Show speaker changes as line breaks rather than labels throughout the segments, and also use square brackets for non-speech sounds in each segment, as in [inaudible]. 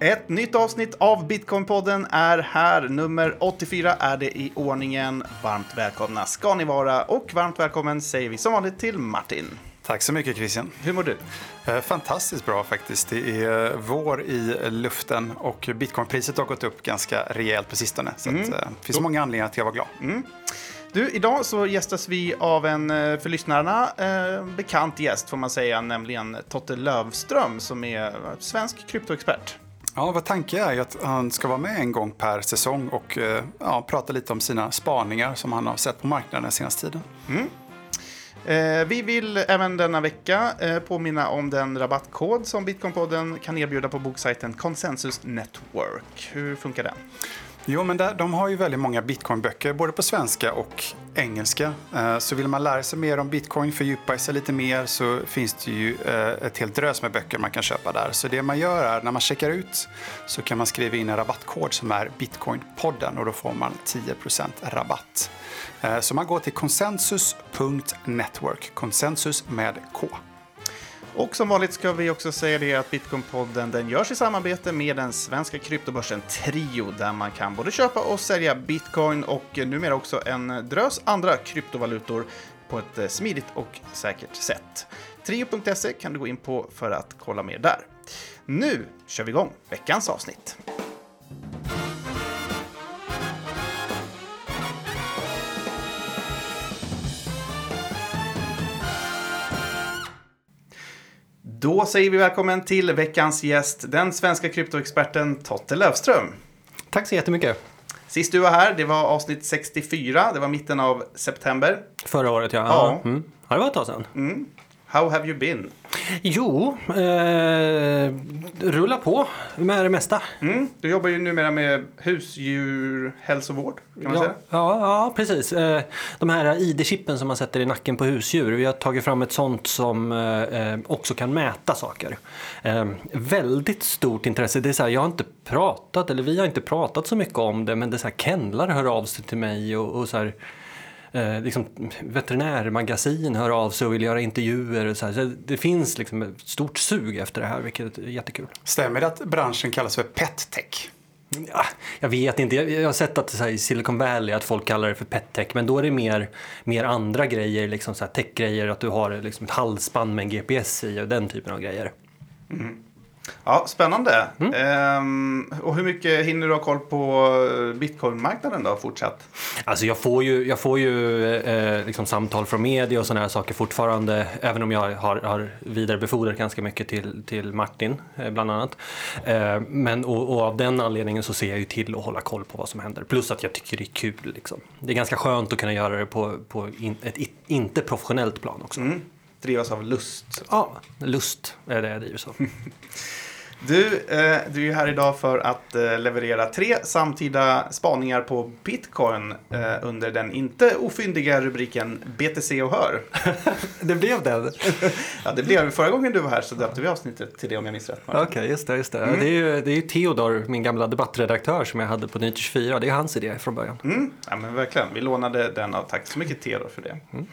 Ett nytt avsnitt av Bitcoinpodden är här. Nummer 84 är det i ordningen. Varmt välkomna ska ni vara och varmt välkommen säger vi som vanligt till Martin.
Tack så mycket Christian.
Hur mår du?
Eh, fantastiskt bra faktiskt. Det är eh, vår i luften och bitcoinpriset har gått upp ganska rejält på sistone. Så mm. eh, det finns många anledningar till att vara glad. Mm.
Du, idag så gästas vi av en för lyssnarna eh, bekant gäst får man säga, nämligen Totte Lövström som är svensk kryptoexpert.
Ja, vad tanken är att han ska vara med en gång per säsong och eh, ja, prata lite om sina spaningar som han har sett på marknaden den senaste tiden. Mm.
Eh, vi vill även denna vecka eh, påminna om den rabattkod som Bitcoinpodden kan erbjuda på boksajten Consensus Network. Hur funkar den?
Jo, men där, de har ju väldigt många bitcoinböcker, både på svenska och engelska. Eh, så vill man lära sig mer om bitcoin, fördjupa sig lite mer, så finns det ju eh, ett helt drös med böcker man kan köpa där. Så det man gör är, när man checkar ut, så kan man skriva in en rabattkod som är Bitcoinpodden och då får man 10% rabatt. Eh, så man går till konsensus.network, konsensus med K.
Och som vanligt ska vi också säga det att Bitcoinpodden den görs i samarbete med den svenska kryptobörsen Trio där man kan både köpa och sälja bitcoin och numera också en drös andra kryptovalutor på ett eh, smidigt och säkert sätt. Trio.se kan du gå in på för att kolla mer där. Nu kör vi igång veckans avsnitt. Då säger vi välkommen till veckans gäst, den svenska kryptoexperten Totte Löfström.
Tack så jättemycket.
Sist du var här, det var avsnitt 64, det var mitten av september.
Förra året, ja. ja. Mm. ja det var ett tag sedan. Mm.
How have you been?
Jo, eh, rulla på med det mesta.
Mm, du jobbar ju numera med husdjurhälsovård, kan man
ja,
säga.
Ja, ja, precis. Eh, de här ID-chippen som man sätter i nacken på husdjur. Vi har tagit fram ett sånt som eh, också kan mäta saker. Eh, väldigt stort intresse. Det är så här, jag har inte pratat, eller vi har inte pratat så mycket om det, men det är så här, kennlar hör av sig till mig och, och så här, eh, liksom, veterinärmagasin hör av sig och vill göra intervjuer. Och så, så det finns liksom ett stort sug efter det här, vilket är jättekul.
Stämmer det att branschen kallas för pettech?
Ja, jag vet inte. Jag, jag har sett att här, i Silicon Valley att folk kallar det för pettech, men då är det mer, mer andra grejer, liksom så här techgrejer, att du har liksom ett halsband med en GPS i och den typen av grejer.
Mm. Ja, spännande. Mm. Ehm, och hur mycket hinner du ha koll på bitcoinmarknaden då fortsatt?
Alltså jag får ju, jag får ju eh, liksom samtal från media och sådana här saker fortfarande, även om jag har, har vidarebefordrat ganska mycket till, till Martin eh, bland annat. Eh, men och, och, av den anledningen så ser jag ju till att hålla koll på vad som händer. Plus att jag tycker det är kul. Liksom. Det är ganska skönt att kunna göra det på, på in, ett inte professionellt plan också. Mm
drivas av lust.
Ja, lust är det jag drivs [laughs] av.
Du, eh, du är här idag för att eh, leverera tre samtida spaningar på bitcoin eh, under den inte ofyndiga rubriken BTC och hör. [laughs]
det blev det? [laughs]
ja, det blev Förra gången du var här så döpte vi avsnittet till det om jag minns rätt.
Okej, okay, just det. Just det. Mm. det, är ju, det är Theodor, min gamla debattredaktör som jag hade på Nytt 24. Det är hans idé från början.
Mm. Ja, men verkligen. Vi lånade den av. Tack så mycket Theodor för det. Mm.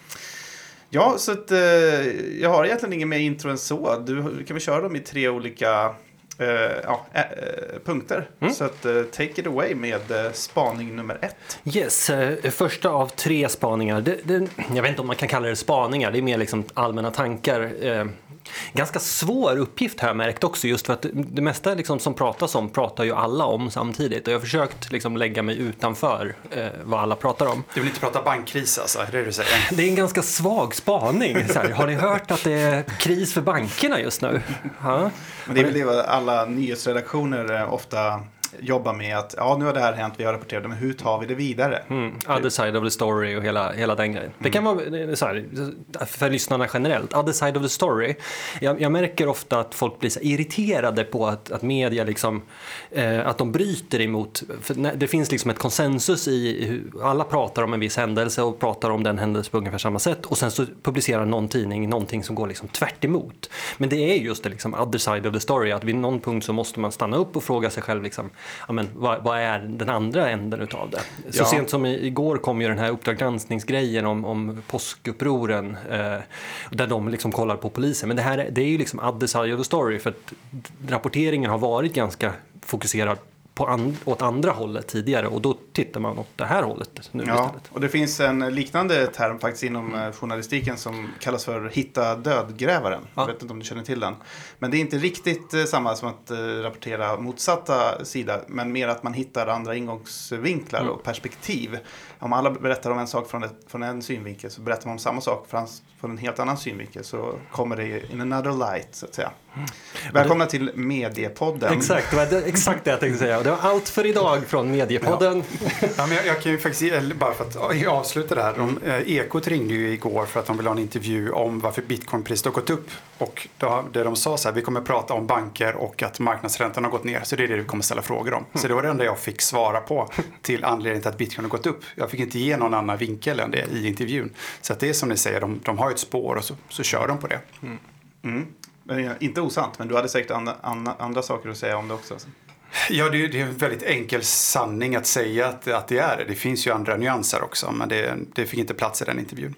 Ja, så att, eh, jag har egentligen ingen mer intro än så. Du kan vi köra dem i tre olika eh, ja, eh, punkter. Mm. Så att, eh, take it away med eh, spaning nummer ett.
Yes, eh, första av tre spaningar. Det, det, jag vet inte om man kan kalla det spaningar, det är mer liksom allmänna tankar ganska svår uppgift har jag märkt också just för att det mesta liksom som pratas om pratar ju alla om samtidigt och jag har försökt liksom lägga mig utanför eh, vad alla pratar om.
Du vill inte prata bankkris alltså, är det du säger? [laughs]
Det är en ganska svag spaning. Här, har ni hört att det är kris för bankerna just nu?
Ja. [laughs] Men det är väl det alla nyhetsredaktioner ofta jobba med att ja, nu har det här hänt, vi har rapporterat det, men hur tar vi det vidare?
Mm. Other side of the story och hela, hela den grejen. Mm. Det kan vara så här, för lyssnarna generellt, other side of the story. Jag, jag märker ofta att folk blir irriterade på att, att media liksom, eh, att de bryter emot, det finns liksom ett konsensus i hur alla pratar om en viss händelse och pratar om den händelsen på ungefär samma sätt och sen så publicerar någon tidning någonting som går liksom tvärt emot. Men det är just det liksom other side of the story, att vid någon punkt så måste man stanna upp och fråga sig själv liksom, ja, men, vad, vad är den andra änden utav det? Så
Ja.
sent som i, igår kom ju den här Uppdrag granskningsgrejen om, om påskupproren eh, där de liksom kollar på polisen. Men det här är- det är ju liksom other side of the story för att rapporteringen har varit ganska fokuserad på an, åt andra hållet tidigare och då tittar man åt det här hållet nu
Ja,
istället.
och det finns en liknande term faktiskt inom eh, journalistiken som kallas för hitta dödgrävaren.
Ja.
Jag vet inte om du känner till den. Men det är inte riktigt eh, samma som att eh, rapportera motsatta sida, men mer att man hittar andra ingångsvinklar
Mm.
och perspektiv. Om alla berättar om en sak från, ett, från en synvinkel så berättar man om samma sak från, från en helt annan synvinkel så kommer det in another light så att säga. Välkomna till Mediepodden.
Exakt, det var exakt det jag tänkte säga. Det var allt för idag från Mediepodden.
Ja, men jag, jag kan ju faktiskt, bara för att ja, avsluta det här. De, eh, Ekot ringde ju igår för att de ville ha en intervju om varför bitcoinpriset har gått upp. Och då, det de sa så här, vi kommer prata om banker och att marknadsräntan har gått ner. Så det är det vi kommer ställa frågor om. Så det var det enda jag fick svara på till anledningen till att bitcoin har gått upp. Jag fick inte ge någon annan vinkel än det i intervjun. Så att det är som ni säger, de, de har ett spår och så, så kör de på det.
Mm. Men, inte osant, men du hade säkert andra, andra, andra saker att säga om det också.
Ja, det är, det är en väldigt enkel sanning att säga att, att det är det. Det finns ju andra nyanser också, men det, det fick inte plats i den intervjun.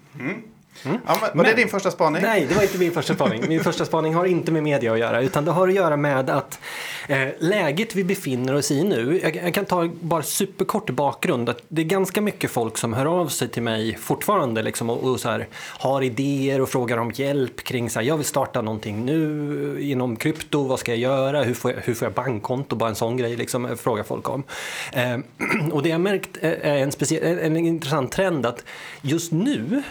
Ja, men, var det din första spaning?
Nej, det var inte min första spaning. Min första spaning har inte med media att göra, utan det har att göra med att eh, läget vi befinner oss i nu, jag, jag kan ta bara superkort bakgrund, att det är ganska mycket folk som hör av sig till mig fortfarande liksom, och, och så här, har idéer och frågar om hjälp kring så här, jag vill starta någonting nu inom krypto, vad ska jag göra, hur får jag, hur får jag bankkonto, bara en sån grej liksom, frågar folk om. Eh, [clears throat] och det jag märkt är är en, speciell, en, en intressant trend att just nu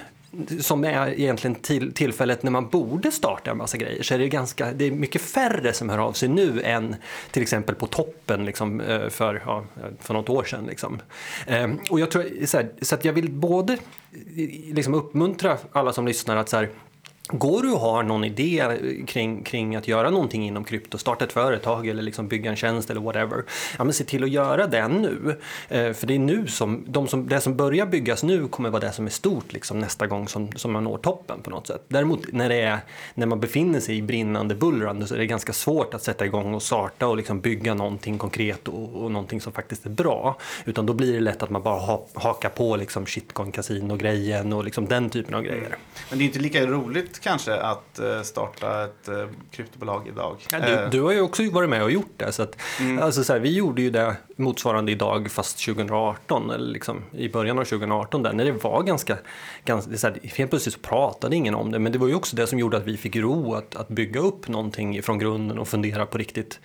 som är egentligen till, tillfället när man borde starta en massa grejer så är det, ganska, det är mycket färre som hör av sig nu än till exempel på toppen liksom, eh, för, ja, för något år sedan. Liksom. Ehm, och jag tror, så, här, så att jag vill både liksom uppmuntra alla som lyssnar att så här, Går du och har någon idé kring, kring att göra någonting inom krypto, starta ett företag eller liksom bygga en tjänst eller whatever, ja, men se till att göra det nu. Eh, för det är nu som, de som, det som börjar byggas nu kommer vara det som är stort liksom, nästa gång som, som man når toppen på något sätt. Däremot när, det är, när man befinner sig i brinnande bullrande så är det ganska svårt att sätta igång och starta och liksom bygga någonting konkret och, och någonting som faktiskt är bra. Utan då blir det lätt att man bara ha, hakar på liksom shitcoin-casino-grejen och liksom den typen av grejer.
Men det är inte lika roligt kanske att eh, starta ett eh, kryptobolag idag.
Ja,
Eh,
du, du har ju också varit med och gjort det. Så att, alltså så här, vi gjorde ju det motsvarande idag fast 2018, eller liksom i början av 2018 där, när det var ganska, ganska så här, helt plötsligt så pratade ingen om det, men det var ju också det som gjorde att vi fick ro att, att bygga upp någonting från grunden och fundera på riktigt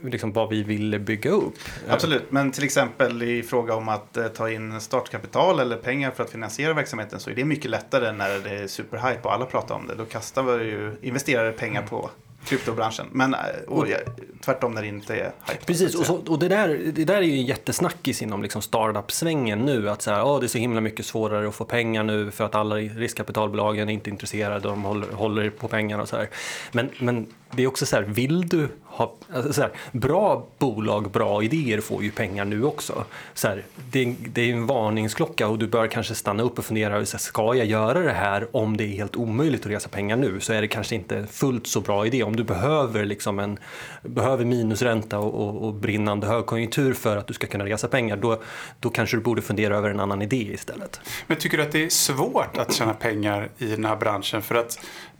liksom, vad vi ville bygga upp.
Absolut, men till exempel i fråga om att eh, ta in startkapital eller pengar för att finansiera verksamheten så är det mycket lättare när det är superhype och alla pratar om det. Då kastar vi ju investerare pengar på kryptobranschen. Men eh, och, ja, tvärtom när det inte är hype.
Precis, och, så, och det, där, det där är ju en jättesnackis inom liksom startup-svängen nu. Att så här, "Åh, det är så himla mycket svårare att få pengar nu för att alla riskkapitalbolagen är inte intresserade och de håller, håller på pengarna och så här. Men, men det är också så här, vill du ha, alltså så här, bra bolag, bra idéer får ju pengar nu också. Så här, det, det är en varningsklocka och du bör kanske stanna upp och fundera, så här, ska jag göra det här om det är helt omöjligt att resa pengar nu så är det kanske inte fullt så bra idé. Om du behöver, liksom en, behöver minusränta och, och, och brinnande högkonjunktur för att du ska kunna resa pengar, då, då kanske du borde fundera över en annan idé istället.
Men tycker du att det är svårt att tjäna pengar i den här branschen? För att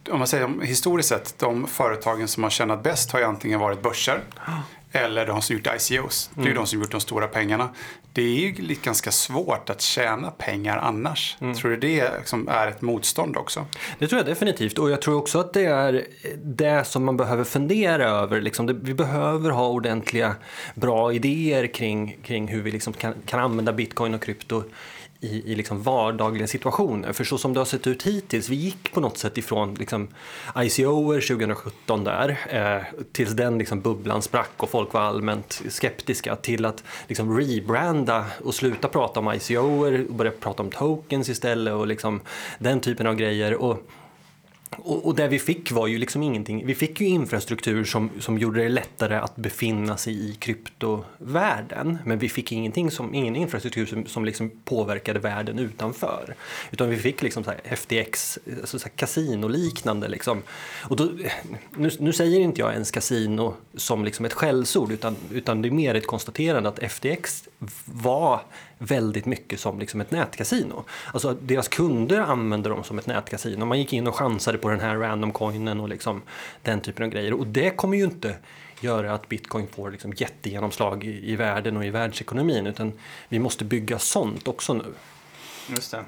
om man säger historiskt sett, de företagen som har tjänat bäst har ju antingen varit börser eller de som gjort ICOs. Det är ju de som gjort de stora pengarna. Det är ju ganska svårt att tjäna pengar annars. Tror du det liksom är ett motstånd också?
Det tror jag definitivt. Och jag tror också att det är det som man behöver fundera över. Liksom det, vi behöver ha ordentliga, bra idéer kring, kring hur vi liksom kan, kan använda bitcoin och krypto i, i liksom vardagliga situationer. För så som det har sett ut hittills, vi gick på något sätt ifrån liksom ICOer 2017 där, eh, tills den liksom bubblan sprack och folk var allmänt skeptiska, till att liksom rebranda och sluta prata om ICOer och börja prata om tokens istället och liksom den typen av grejer. Och och, och det vi fick var ju liksom ingenting. Vi fick ju infrastruktur som, som gjorde det lättare att befinna sig i kryptovärlden. Men vi fick ingenting som, ingen infrastruktur som, som liksom påverkade världen utanför. Utan vi fick liksom så här FTX, alltså så här kasinoliknande. Liksom. Och då, nu, nu säger inte jag ens kasino som liksom ett skällsord utan, utan det är mer ett konstaterande att FTX var väldigt mycket som liksom ett nätkasino. Alltså deras kunder använde dem som ett nätkasino. Man gick in och chansade på den här random coinen och liksom den typen av grejer. Och det kommer ju inte göra att bitcoin får liksom jättegenomslag i, i världen och i världsekonomin utan vi måste bygga sånt också nu.
Just det.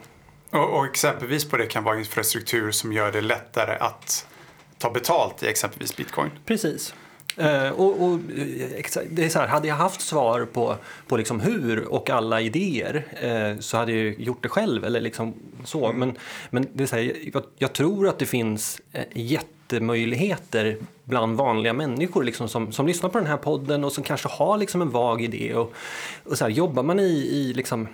Och, och exempelvis på det kan vara infrastruktur som gör det lättare att ta betalt i exempelvis bitcoin.
Precis. Uh, och, och, det är så här, hade jag haft svar på, på liksom hur och alla idéer uh, så hade jag gjort det själv. Eller liksom så. Mm. Men, men det är så här, jag, jag, tror att det finns uh, jättemöjligheter bland vanliga människor liksom, som, som lyssnar på den här podden och som kanske har liksom en vag idé. Och, och så här, jobbar man i, i liksom,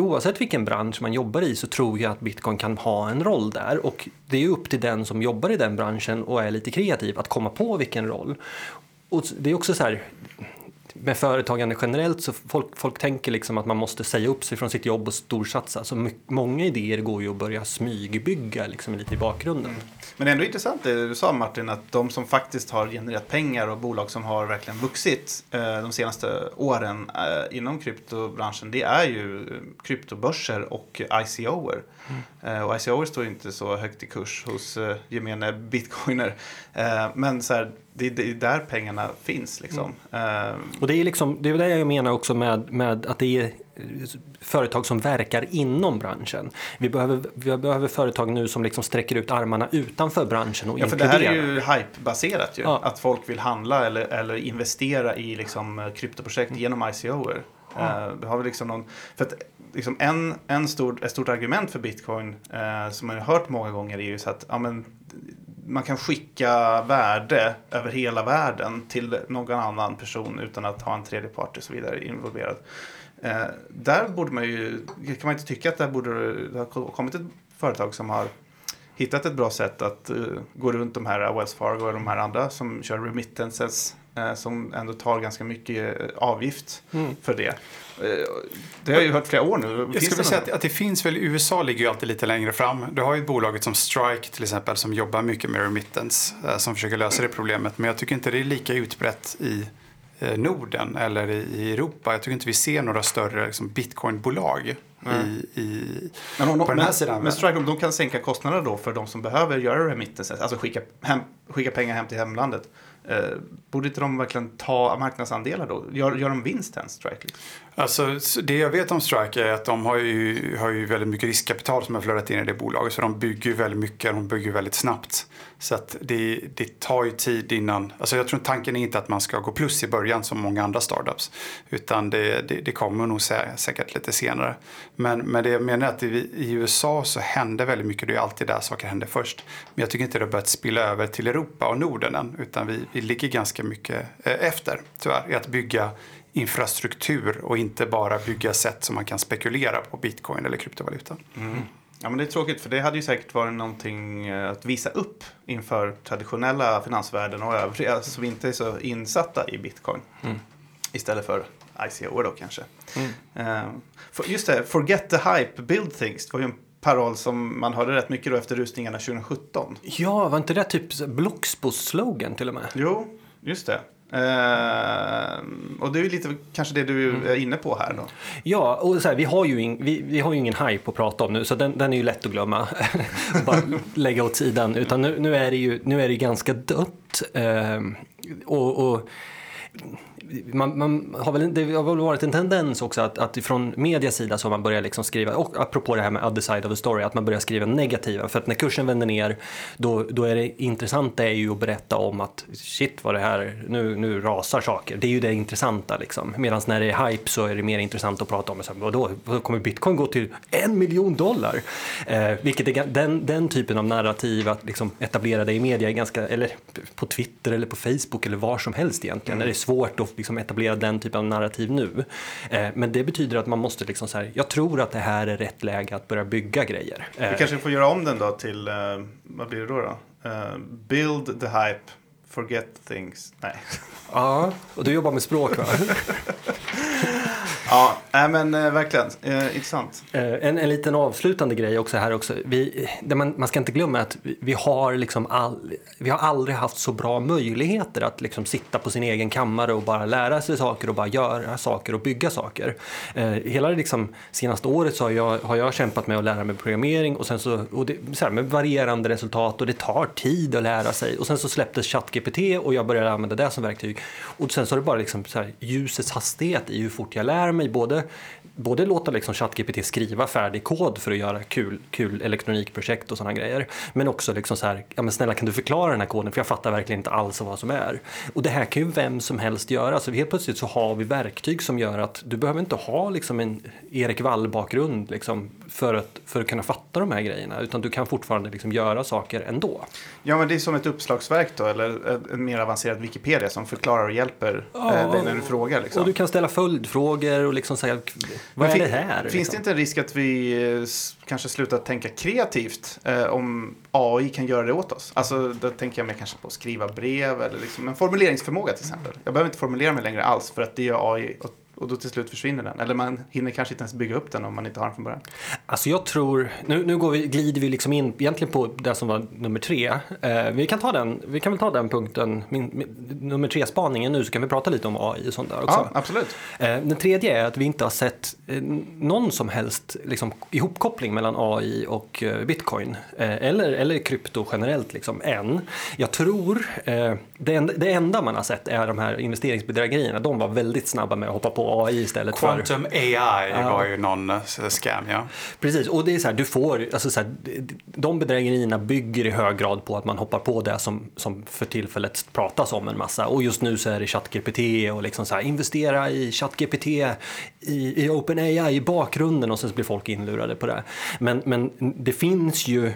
oavsett vilken bransch man jobbar i så tror jag att bitcoin kan ha en roll där och det är upp till den som jobbar i den branschen och är lite kreativ att komma på vilken roll. Och det är också så här, med företagande generellt så folk, folk tänker liksom att man måste säga upp sig från sitt jobb och storsatsa. Så många idéer går ju att börja smygbygga liksom lite i bakgrunden. Mm.
Men det är ändå intressant det du sa Martin, att de som faktiskt har genererat pengar och bolag som har verkligen vuxit eh, de senaste åren eh, inom kryptobranschen, det är ju kryptobörser och ICOer. Mm. Eh, och ICOer står inte så högt i kurs hos eh, gemene bitcoiner. Eh, men så här, det, det är där pengarna finns. Liksom. Mm.
Uh, och det är, liksom, det är det jag menar också med, med att det är företag som verkar inom branschen. Vi behöver, vi behöver företag nu som liksom sträcker ut armarna utanför branschen och
Ja, för det här är ju hype-baserat ju. Ja. Att folk vill handla eller, eller investera i liksom, kryptoprojekt mm. genom ICOer. Ja. Uh, har vi liksom någon, för att, liksom en, en stor, ett stort argument för bitcoin uh, som man har hört många gånger är ju så att ja, men, man kan skicka värde över hela världen till någon annan person utan att ha en tredje part och så vidare involverad. Eh, där borde man ju, kan man inte tycka att det borde det ha kommit ett företag som har hittat ett bra sätt att uh, gå runt de här Wells Fargo och de här andra som kör remittances uh, som ändå tar ganska mycket uh, avgift mm. för det. Det har jag ju hört flera år nu.
Jag skulle säga att, att, det finns väl, USA ligger ju alltid lite längre fram. Du har ju bolaget som Strike till exempel som jobbar mycket med remittance som försöker lösa det problemet. Men jag tycker inte det är lika utbrett i Norden eller i Europa. Jag tycker inte vi ser några större liksom, bitcoinbolag i, i,
men om, på den här men, sidan. Men Strike, om de kan sänka kostnaderna då för de som behöver göra remittances, alltså skicka, hem, skicka pengar hem till hemlandet. Eh, borde inte de verkligen ta marknadsandelar då? Gör, gör de vinst ens Strike? Liksom?
Alltså, det jag vet om Strike är att de har ju, har ju väldigt mycket riskkapital som har flödat in i det bolaget. Så de bygger väldigt mycket, de bygger väldigt snabbt. Så att det, det tar ju tid innan, alltså jag tror tanken är inte att man ska gå plus i början som många andra startups. Utan det, det, det kommer nog säkert lite senare. Men, men det jag menar är att i, i USA så händer väldigt mycket, det är alltid där saker händer först. Men jag tycker inte det har börjat spilla över till Europa och Norden än. Utan vi, vi ligger ganska mycket eh, efter tyvärr i att bygga infrastruktur och inte bara bygga sätt som man kan spekulera på bitcoin eller kryptovaluta. Mm.
Ja, men det är tråkigt för det hade ju säkert varit någonting eh, att visa upp inför traditionella finansvärlden och övriga som inte är så insatta i bitcoin. Mm. Istället för ICO då kanske. Mm. Uh, just det, forget the hype, build things. Det var ju en paroll som man hörde rätt mycket då efter rusningarna 2017.
Ja, var inte det typ Bloxbos slogan till och med?
Jo, just det. Uh, och det är ju lite kanske det du mm. är inne på här då.
Ja, och så här, vi, har ju in, vi, vi, har ju ingen hype att prata om nu så den, den är ju lätt att glömma. [laughs] Bara lägga åt sidan. Utan nu, nu, är det ju nu är det ganska dött. Uh, och, och man, man, har väl, det har väl varit en tendens också att, att från medias sida så har man börjat liksom skriva, och apropå det här med other side of the story, att man börjar skriva negativa. För att när kursen vänder ner, då, då är det intressanta är ju att berätta om att shit vad det här, nu, nu rasar saker. Det är ju det intressanta liksom. Medan när det är hype så är det mer intressant att prata om, så här, vadå, kommer bitcoin gå till en miljon dollar? Eh, vilket är den, den typen av narrativ att liksom etablera det i media är ganska, eller på Twitter eller på Facebook eller var som helst egentligen, mm. när det är svårt att liksom etablera den typen av narrativ nu. Eh, men det betyder att man måste liksom så här, jag tror att det här är rätt läge att börja bygga grejer.
Vi kanske får göra om den då till, uh, vad blir det då? då? Uh, build the hype, forget things. Nej.
Ja, och du jobbar med språk va?
Ja, nej, men eh, verkligen eh, intressant.
Eh, en, en liten avslutande grej också här också. Vi, det man, man ska inte glömma att vi, vi har liksom all, vi har aldrig haft så bra möjligheter att liksom sitta på sin egen kammare och bara lära sig saker och bara göra saker och bygga saker. Eh, hela det liksom, senaste året så har jag, har jag kämpat med att lära mig programmering och sen så, och det, så här, med varierande resultat och det tar tid att lära sig. Och sen så släpptes ChatGPT och jag började använda det som verktyg. Och sen så har det bara liksom så här, ljusets hastighet i hur fort jag lär mig både både låta liksom ChatGPT skriva färdig kod för att göra kul, kul elektronikprojekt och sådana grejer. Men också liksom så här, ja men snälla kan du förklara den här koden för jag fattar verkligen inte alls vad som är. Och det här kan ju vem som helst göra. Så helt plötsligt så har vi verktyg som gör att du behöver inte ha liksom en Erik Wall-bakgrund liksom för, att, för att kunna fatta de här grejerna. Utan du kan fortfarande liksom göra saker ändå.
Ja men det är som ett uppslagsverk då eller en mer avancerad Wikipedia som förklarar och hjälper ja, eh, dig när du frågar. Liksom.
Och du kan ställa följdfrågor och liksom säga vad är det här?
Finns liksom? det inte en risk att vi eh, kanske slutar tänka kreativt eh, om AI kan göra det åt oss? Alltså, då tänker jag mig kanske på att skriva brev eller liksom en formuleringsförmåga till exempel. Jag behöver inte formulera mig längre alls för att det gör AI åt och då till slut försvinner den. Eller man hinner kanske inte ens bygga upp den om man inte har den från början.
Alltså jag tror, nu, nu går vi, glider vi liksom in egentligen på det som var nummer tre. Eh, vi, kan ta den, vi kan väl ta den punkten, min, min, nummer tre-spaningen nu, så kan vi prata lite om AI och sånt där också.
Ja, absolut.
Eh, den tredje är att vi inte har sett eh, någon som helst liksom, ihopkoppling mellan AI och eh, bitcoin. Eh, eller, eller krypto generellt liksom, än. Jag tror, eh, det, enda, det enda man har sett är de här investeringsbedrägerierna. De var väldigt snabba med att hoppa på AI istället
Quantum
för...
AI ja. var ju någon uh, scam, ja.
Precis, och det är så här, du får, alltså så här, de bedrägerierna bygger i hög grad på att man hoppar på det som, som för tillfället pratas om en massa. Och just nu så är det ChatGPT och liksom så här, investera i ChatGPT, i, i OpenAI i bakgrunden och sen så blir folk inlurade på det. Men, men det finns ju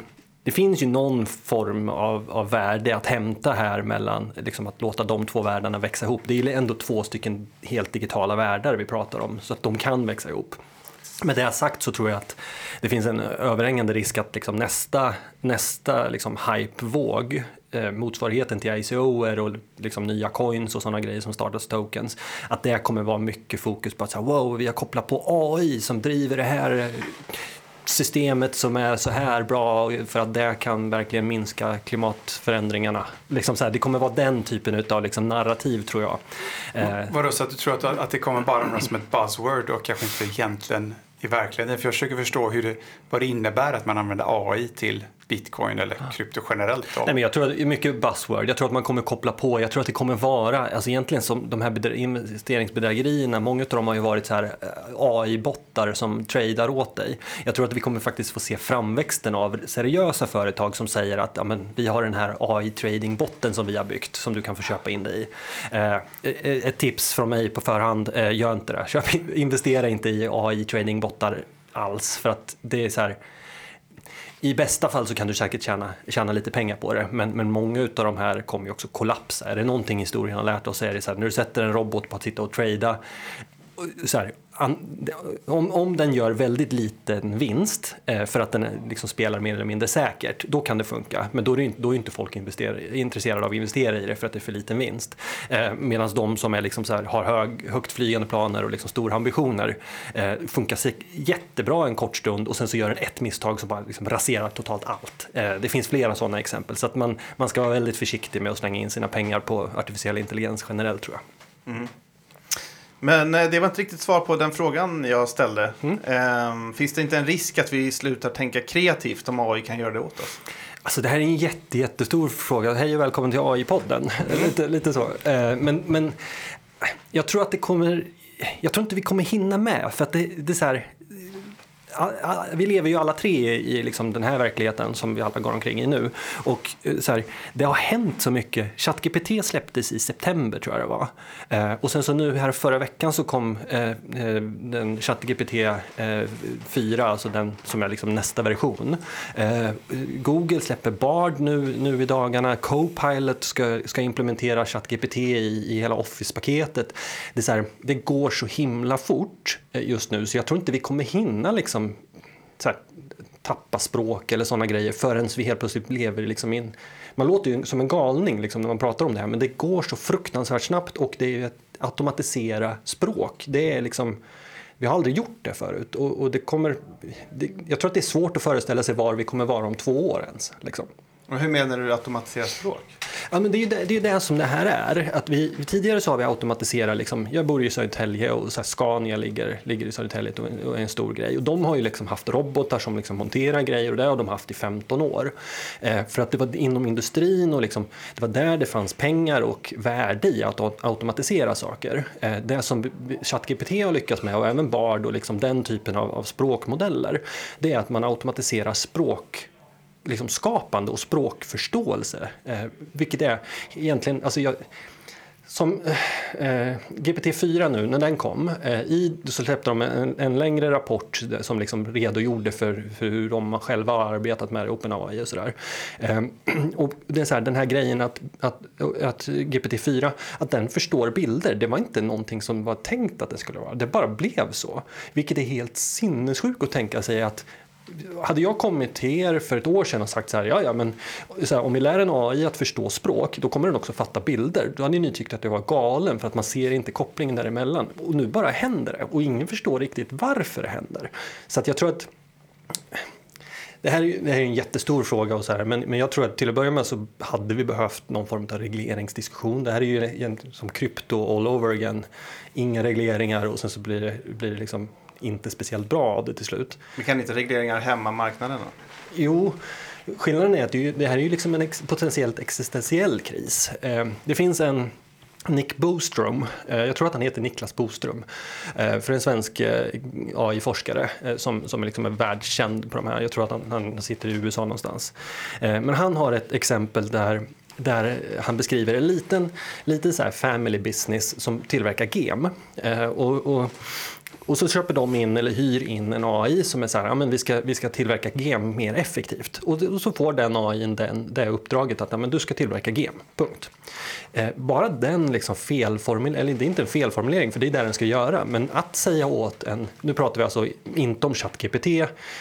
det finns ju någon form av, av värde att hämta här mellan liksom att låta de två världarna växa ihop. Det är ändå två stycken helt digitala världar vi pratar om så att de kan växa ihop. Med det sagt så tror jag att det finns en överhängande risk att liksom nästa, nästa liksom hypevåg, eh, motsvarigheten till ICO och liksom nya coins och sådana grejer som startas tokens, att det kommer vara mycket fokus på att säga, wow, vi har kopplat på AI som driver det här systemet som är så här bra för att det kan verkligen minska klimatförändringarna. Liksom så här, det kommer vara den typen av liksom narrativ tror jag.
Eh. Vadå, så att du tror att, att det kommer bara vara som ett buzzword och kanske inte egentligen i verkligheten? För jag försöker förstå hur det, vad det innebär att man använder AI till bitcoin eller krypto generellt? Då?
Nej, men jag tror att det är mycket buzzword. Jag tror att man kommer koppla på. Jag tror att det kommer vara, alltså egentligen som de här investeringsbedrägerierna, många av dem har ju varit så här eh, AI-bottar som tradar åt dig. Jag tror att vi kommer faktiskt få se framväxten av seriösa företag som säger att ja, men, vi har den här AI-trading-botten som vi har byggt som du kan få köpa in dig i. Eh, eh ett tips från mig på förhand, eh, gör inte det. Köp, investera inte i AI-trading-bottar alls för att det är så här i bästa fall så kan du säkert tjäna, tjäna lite pengar på det, men, men många av de här kommer ju också kollapsa. Är det någonting historien har lärt oss så är det så här, när du sätter en robot på att sitta och trada, så här, om, om den gör väldigt liten vinst eh, för att den liksom spelar mer eller mindre säkert, då kan det funka. Men då är, det, då är inte folk intresserade av att investera i det för att det är för liten vinst. Eh, Medan de som är liksom så här, har hög, högt flygande planer och liksom stora ambitioner eh, funkar jättebra en kort stund och sen så gör den ett misstag som bara liksom raserar totalt allt. Eh, det finns flera sådana exempel så att man, man ska vara väldigt försiktig med att slänga in sina pengar på artificiell intelligens generellt tror jag. Mm.
Men eh, det var inte riktigt svar på den frågan jag ställde. Mm. Ehm, finns det inte en risk att vi slutar tänka kreativt om AI kan göra det åt oss?
Alltså det här är en jätte, jättestor fråga. Hej och välkommen till AI-podden. [laughs] Mm. lite, lite så. Ehm, men, men jag tror att det kommer... Jag tror inte vi kommer hinna med. För att det, det är så här, vi lever ju alla tre i liksom den här verkligheten som vi alla går omkring i nu. Och eh, så här, det har hänt så mycket. ChatGPT släpptes i september tror jag det var. Eh, och sen så nu här förra veckan så kom eh, eh den ChatGPT eh, 4, alltså den som är liksom nästa version. Google släpper Bard nu, nu i dagarna. Copilot ska, ska implementera ChatGPT i, i hela Office-paketet. Det, är så här, det går så himla fort Eh, just nu så jag tror inte vi kommer hinna liksom så här, tappa språk eller sådana grejer förrän vi helt plötsligt lever liksom in... Man låter ju som en galning liksom när man pratar om det här men det går så fruktansvärt snabbt och det är att automatisera språk. Det är liksom... Vi har aldrig gjort det förut och, och det kommer... Det, jag tror att det är svårt att föreställa sig var vi kommer vara om två år ens. Liksom.
Och hur menar du automatiserat språk?
Ja, men det är ju det, det, är det som det här är. Att vi, tidigare så har vi automatiserat, liksom, jag bor i Södertälje och så här, Scania ligger, ligger i Södertälje och är en stor grej. Och de har ju liksom haft robotar som liksom monterar grejer och det har de haft i 15 år. Eh, för att det var inom industrin och liksom, det var där det fanns pengar och värde i att automatisera saker. Eh, det som ChatGPT har lyckats med och även Bard och liksom den typen av, av språkmodeller, det är att man automatiserar språk liksom skapande och språkförståelse. Eh, vilket är egentligen, alltså jag, som eh, eh GPT-4 nu, när den kom, eh, i, så släppte de en, en längre rapport som liksom redogjorde för, för hur de själva har arbetat med OpenAI och sådär. Eh, [clears throat] och det är så här, den här grejen att, att, att GPT-4, att den förstår bilder, det var inte någonting som var tänkt att det skulle vara, det bara blev så. Vilket är helt sinnessjukt att tänka sig att hade jag kommit till er för ett år sedan och sagt så här, ja, ja, men så här, om vi lär en AI att förstå språk, då kommer den också fatta bilder. Då hade ni tyckt att jag var galen för att man ser inte kopplingen däremellan. Och nu bara händer det och ingen förstår riktigt varför det händer. Så att jag tror att det här, är, det här är en jättestor fråga, och så här, men, men jag tror att till att börja med så hade vi behövt någon form av regleringsdiskussion. Det här är ju som krypto all over again. Inga regleringar och sen så blir det, blir det liksom inte speciellt bra av det till slut.
Men kan inte regleringar hämma marknaden då?
Jo, skillnaden är att det, här är ju liksom en potentiellt existentiell kris. Eh, det finns en Nick Boström, eh, jag tror att han heter Niklas Boström, eh, för en svensk AI-forskare som, som liksom är världskänd på de här. Jag tror att han, han sitter i USA någonstans. Men han har ett exempel där där han beskriver en liten, liten så family business som tillverkar gem. och, och och så köper de in eller hyr in en AI som är så här, ja, men vi, ska, vi ska tillverka gem mer effektivt. Och, och så får den AI den, det uppdraget att ja, men du ska tillverka gem, punkt. Eh, bara den liksom felformuleringen, eller det är inte en felformulering för det är det den ska göra, men att säga åt en, nu pratar vi alltså inte om ChatGPT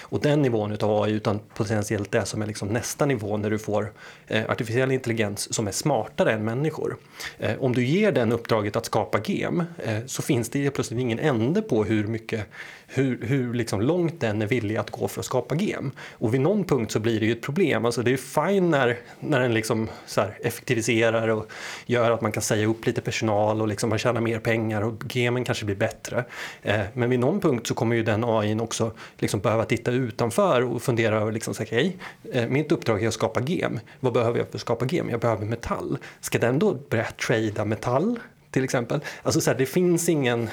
och den nivån utav AI utan potentiellt det som är liksom nästa nivå när du får eh, artificiell intelligens som är smartare än människor. Eh, om du ger den uppdraget att skapa gem eh, så finns det plötsligt ingen ände på hur hur, mycket hur, hur liksom långt den är villig att gå för att skapa gem. Och vid någon punkt så blir det ju ett problem. Alltså det är fine när, när den liksom så effektiviserar och gör att man kan säga upp lite personal och liksom man tjänar mer pengar och gemen kanske blir bättre. Eh, men vid någon punkt så kommer ju den AI också liksom behöva titta utanför och fundera över liksom, okej, okay, eh, mitt uppdrag är att skapa gem. Vad behöver jag för att skapa gem? Jag behöver metall. Ska den då börja trada metall? Till exempel. Alltså så här, det finns ingen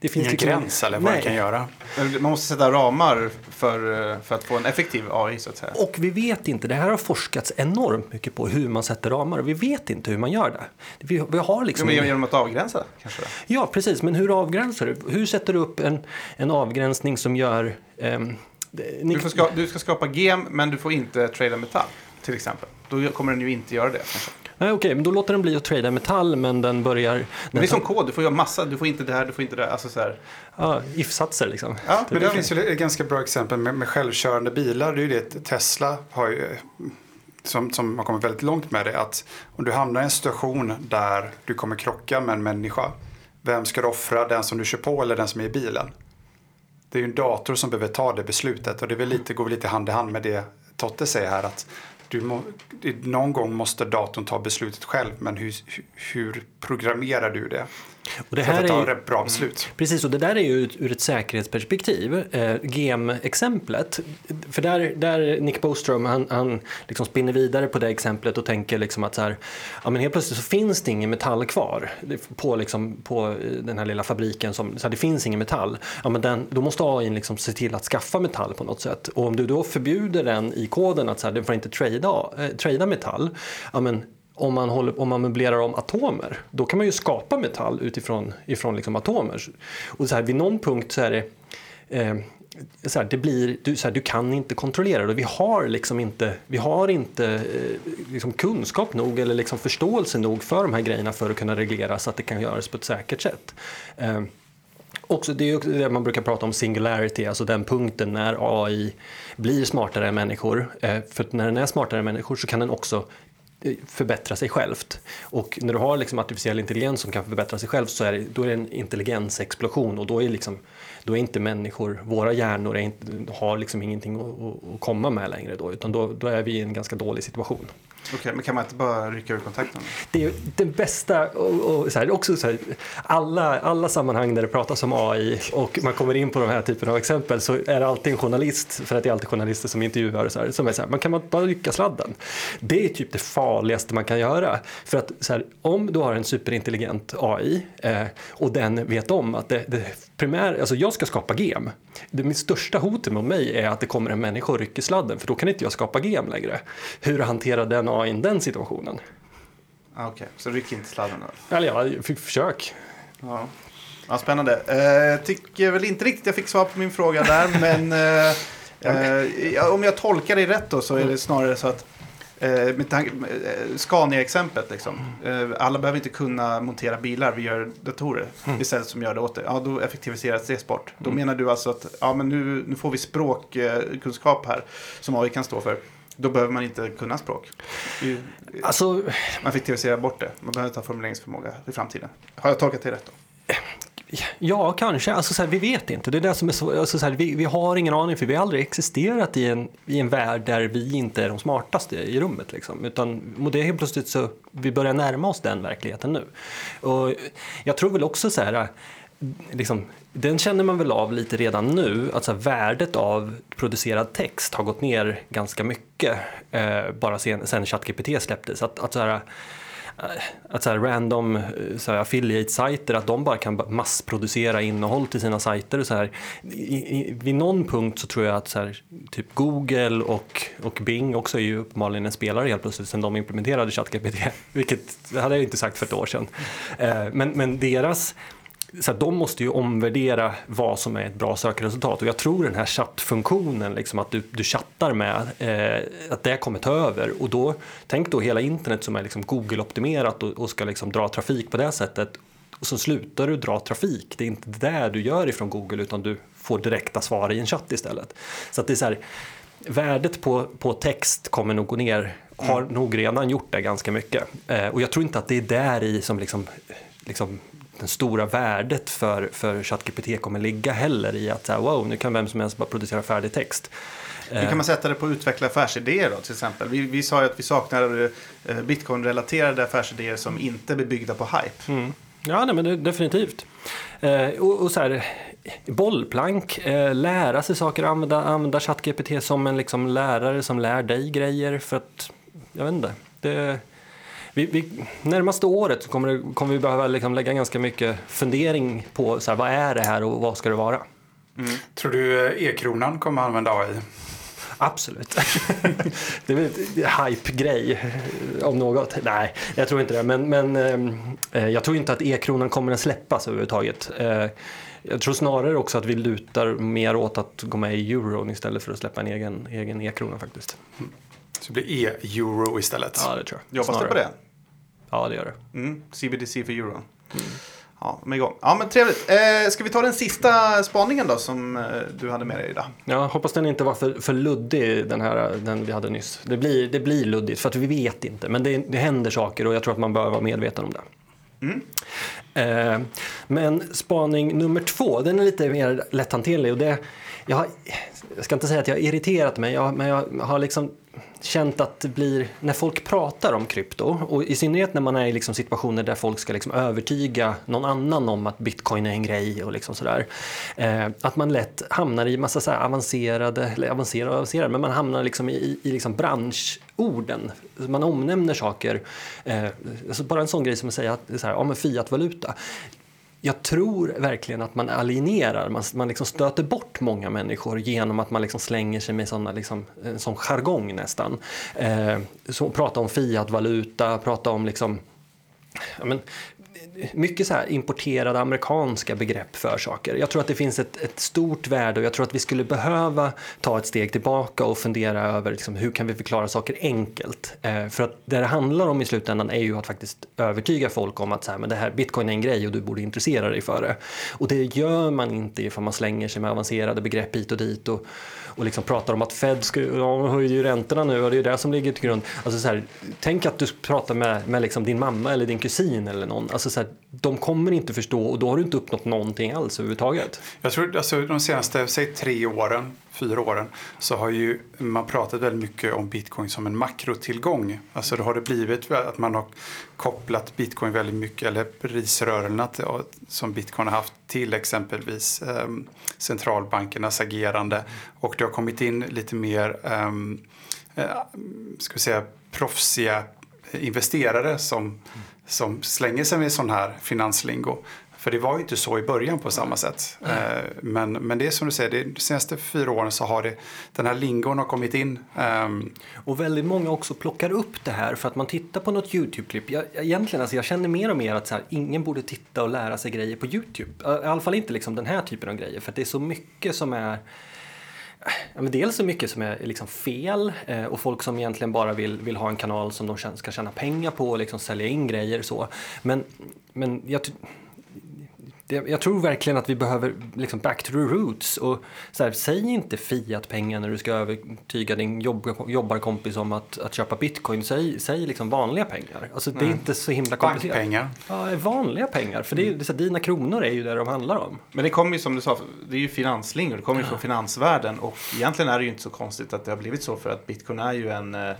det finns ingen gräns eller vad Nej. kan göra.
Man måste sätta ramar för, för att få en effektiv AI så att säga.
Och vi vet inte, det här har forskats enormt mycket på hur man sätter ramar och vi vet inte hur man gör det. Vi, vi har liksom...
Jo, men genom att avgränsa kanske?
Ja, precis. Men hur avgränsar du? Hur sätter du upp en, en avgränsning som gör... Um,
du, ska, du ska skapa gem men du får inte trada metall till exempel. Då kommer den ju inte göra det. Kanske.
Nej, okej, men då låter den bli att trada metall, men den börjar...
Det är som kod, du får göra massa, du får inte det här, du får inte det här. Alltså så här.
Ja, if-satser liksom.
Ja, men det finns ju ett ganska bra exempel med, med självkörande bilar. Det är ju det Tesla har ju, som, som har kommit väldigt långt med det, att om du hamnar i en situation där du kommer krocka med en människa, vem ska du offra? Den som du kör på eller den som är i bilen? Det är ju en dator som behöver ta det beslutet och det väl lite, går väl lite hand i hand med det Totte säger här att du må, någon gång måste datorn ta beslutet själv, men hur, hur programmerar du det?
Och det här
att ta
är
ett bra beslut.
Precis, och det där är ju ur ett säkerhetsperspektiv. Eh, GEM-exemplet, för där, där Nick Bostrom, han, han liksom spinner vidare på det exemplet och tänker liksom att så här, ja, men helt plötsligt så finns det ingen metall kvar på, liksom, på eh, den här lilla fabriken. Som, så här, det finns ingen metall. Ja, men den, då måste AI liksom se till att skaffa metall på något sätt. Och om du då förbjuder den i koden att så här, den får inte trada, eh, trada metall, ja, men om man, håller, om man möblerar om atomer, då kan man ju skapa metall utifrån ifrån liksom atomer. Och så här, vid någon punkt så är det eh, så här, det blir, du, så här, du kan inte kontrollera det. Vi har liksom inte, vi har inte eh, liksom kunskap nog eller liksom förståelse nog för de här grejerna för att kunna reglera så att det kan göras på ett säkert sätt. Eh, Också, det är också det man brukar prata om singularity, alltså den punkten när AI blir smartare än människor. Eh, För när den är smartare än människor så kan den också förbättra sig självt. Och när du har liksom artificiell intelligens som kan förbättra sig själv så är det, då är det en intelligensexplosion och då är, liksom, då är inte människor, våra hjärnor är inte, har liksom ingenting att, att- att komma med längre då, utan då, då är vi i en ganska dålig situation.
Okej, men kan man inte bara rycka ur kontakten?
Det är den det bästa, och, och så här, också så här, alla, alla sammanhang där det pratas om AI och man kommer in på de här typen av exempel så är det alltid en journalist, för att det är alltid journalister som intervjuar och så här, som är så här, man kan man bara rycka sladden. Det är typ det farligaste man kan göra. För att så här, om du har en superintelligent AI eh, och den vet om att det, det primär, alltså jag ska skapa gem. Det mitt största hotet mot mig är att det kommer en människa och rycker sladden för då kan inte jag skapa gem längre. Hur hanterar den AI den situationen?
Ah, Okej, så ryck inte sladden då.
Eller ja, fick försök.
Ja. Ja, spännande. Eh, Jag tycker väl inte riktigt jag fick svar på min fråga där, [laughs] men eh, eh, om jag tolkar dig rätt då så är det snarare så att eh, eh, Scania-exemplet liksom. Eh, alla behöver inte kunna montera bilar, vi gör datorer istället som gör det åt det. Ja, då effektiviseras det bort. Då menar du alltså att ja, men nu, nu får vi språkkunskap här som AI kan stå för. Då behöver man inte kunna språk.
Alltså,
Man effektiviserar bort det. Man behöver inte ha formuleringsförmåga i framtiden. Har jag tolkat det rätt då?
ja, kanske. Alltså, så här, vi vet inte. Det är det som är så, alltså, så här, vi, vi har ingen aning för vi har aldrig existerat i en, i en värld där vi inte är de smartaste i rummet. Liksom. Utan och det är helt plötsligt så vi börjar närma oss den verkligheten nu. Och jag tror väl också så här, liksom, den känner man väl av lite redan nu, att så här, värdet av producerad text har gått ner ganska mycket eh, bara sen, sen ChatGPT släpptes. Att, att så här, eh, att så här random eh, så här affiliate-sajter, att de bara kan massproducera innehåll till sina sajter. Och så här. I, i, vid någon punkt så tror jag att så här, typ Google och, och Bing också är ju uppenbarligen en spelare helt plötsligt sen de implementerade ChatGPT. [laughs] Vilket det hade jag inte sagt för ett år sedan. Eh, men, men deras så de måste ju omvärdera vad som är ett bra sökresultat och jag tror den här chattfunktionen, liksom att du, du chattar med, eh, att det kommer ta över och då, tänk då hela internet som är liksom Google-optimerat och, och ska liksom dra trafik på det sättet och så slutar du dra trafik. Det är inte det du gör ifrån Google utan du får direkta svar i en chatt istället. Så att det är så här, värdet på, på text kommer nog gå ner, har nog redan gjort det ganska mycket. Eh, och jag tror inte att det är där i som liksom, liksom det stora värdet för, för ChatGPT kommer ligga heller i att wow, nu kan vem som helst bara producera färdig text.
Hur kan man sätta det på att utveckla affärsidéer då till exempel? Vi, vi sa ju att vi saknar eh, bitcoin-relaterade affärsidéer som inte är byggda på hype.
Mm. Ja, nej, men det, definitivt. Eh, och, och så här, bollplank, eh, lära sig saker, använda, använda ChatGPT som en liksom, lärare som lär dig grejer för att, jag vet inte. Det, vi, vi, närmaste året så kommer, det, kommer vi behöva liksom lägga ganska mycket fundering på så här, vad är det här och vad ska det vara?
Tror du eh, e-kronan kommer att använda AI?
Absolut. [laughs] det är väl en hype-grej eh, om något. Nej, jag tror inte det. Men, men eh, jag tror inte att e-kronan kommer att släppas överhuvudtaget. Eh, jag tror snarare också att vi lutar mer åt att gå med i euron istället för att släppa en egen, egen e-krona faktiskt.
Så det blir e-euro istället.
Ja, det tror jag.
Det
Snarare.
på det?
Ja, det gör det.
Mm. CBDC för euron. Ja, de är igång. Ja, men trevligt. Eh, ska vi ta den sista spaningen då som eh, du hade med dig idag?
Jag hoppas den inte var för, för luddig, den här den vi hade nyss. Det blir, det blir luddigt för att vi vet inte, men det, det händer saker och jag tror att man bör vara medveten om det. Eh, men spaning nummer två, den är lite mer lätthanterlig och det, jag, har, jag ska inte säga att jag har irriterat mig, jag, men jag har liksom känt att det blir, när folk pratar om krypto och i synnerhet när man är i liksom situationer där folk ska liksom övertyga någon annan om att bitcoin är en grej och liksom sådär. Eh, att man lätt hamnar i massa så avancerade, eller avancerade och avancerade, men man hamnar liksom i, i liksom branschorden. Man omnämner saker, eh, alltså bara en sån grej som att säga att så här, ja, men fiatvaluta jag tror verkligen att man alienerar, man, man liksom stöter bort många människor genom att man liksom slänger sig med såna, liksom, en sån jargong nästan. Eh, så, prata om fiatvaluta, prata om liksom, men, mycket så här importerade amerikanska begrepp för saker. Jag tror att det finns ett, ett, stort värde och jag tror att vi skulle behöva ta ett steg tillbaka och fundera över liksom, hur kan vi förklara saker enkelt. Eh, för att det det handlar om i slutändan är ju att faktiskt övertyga folk om att så här, men det här, bitcoin är en grej och du borde intressera dig för det. Och det gör man inte ifall man slänger sig med avancerade begrepp hit och dit och, och liksom pratar om att Fed ska, ja, höjer ju räntorna nu och det är det som ligger till grund. Alltså så här, tänk att du pratar med, med liksom din mamma eller din kusin eller någon. Alltså så här, de kommer inte förstå och då har du inte uppnått någonting alls överhuvudtaget.
Jag tror alltså de senaste, säg tre åren, fyra åren, så har ju man pratat väldigt mycket om bitcoin som en makrotillgång. Alltså då har det blivit att man har kopplat bitcoin väldigt mycket, eller prisrörelserna som bitcoin har haft till exempelvis eh, centralbankernas agerande. Och det har kommit in lite mer, ehm, eh, ska vi säga, proffsiga investerare som som slänger sig med sån här finanslingo. För det var ju inte så i början på samma sätt. Mm. Men, men det är som du säger, de senaste fyra åren så har det, den här lingon har kommit in. Ehm,
och väldigt många också plockar upp det här för att man tittar på något YouTube-klipp. Jag, egentligen, alltså jag känner mer och mer att så här, ingen borde titta och lära sig grejer på YouTube. I alla fall inte liksom den här typen av grejer för det är så mycket som är Ja, men dels så mycket som är liksom fel eh, och folk som egentligen bara vill, vill ha en kanal som de ska tjäna pengar på och liksom sälja in grejer så. Men, men jag, jag tror verkligen att vi behöver liksom back to the roots. Och så här, säg inte Fiat-pengar när du ska övertyga din jobb, jobbarkompis om att, att köpa bitcoin. Säg, säg liksom vanliga pengar. Alltså, det är inte så himla komplicerat.
Bankpengar.
Ja, vanliga pengar. För det är, så här, dina kronor är ju det de handlar om.
Men det kommer ju som du sa, det är ju finanslingon. Det kommer ju från finansvärlden. Och egentligen är det ju inte så konstigt att det har blivit så. För att bitcoin är ju en eh,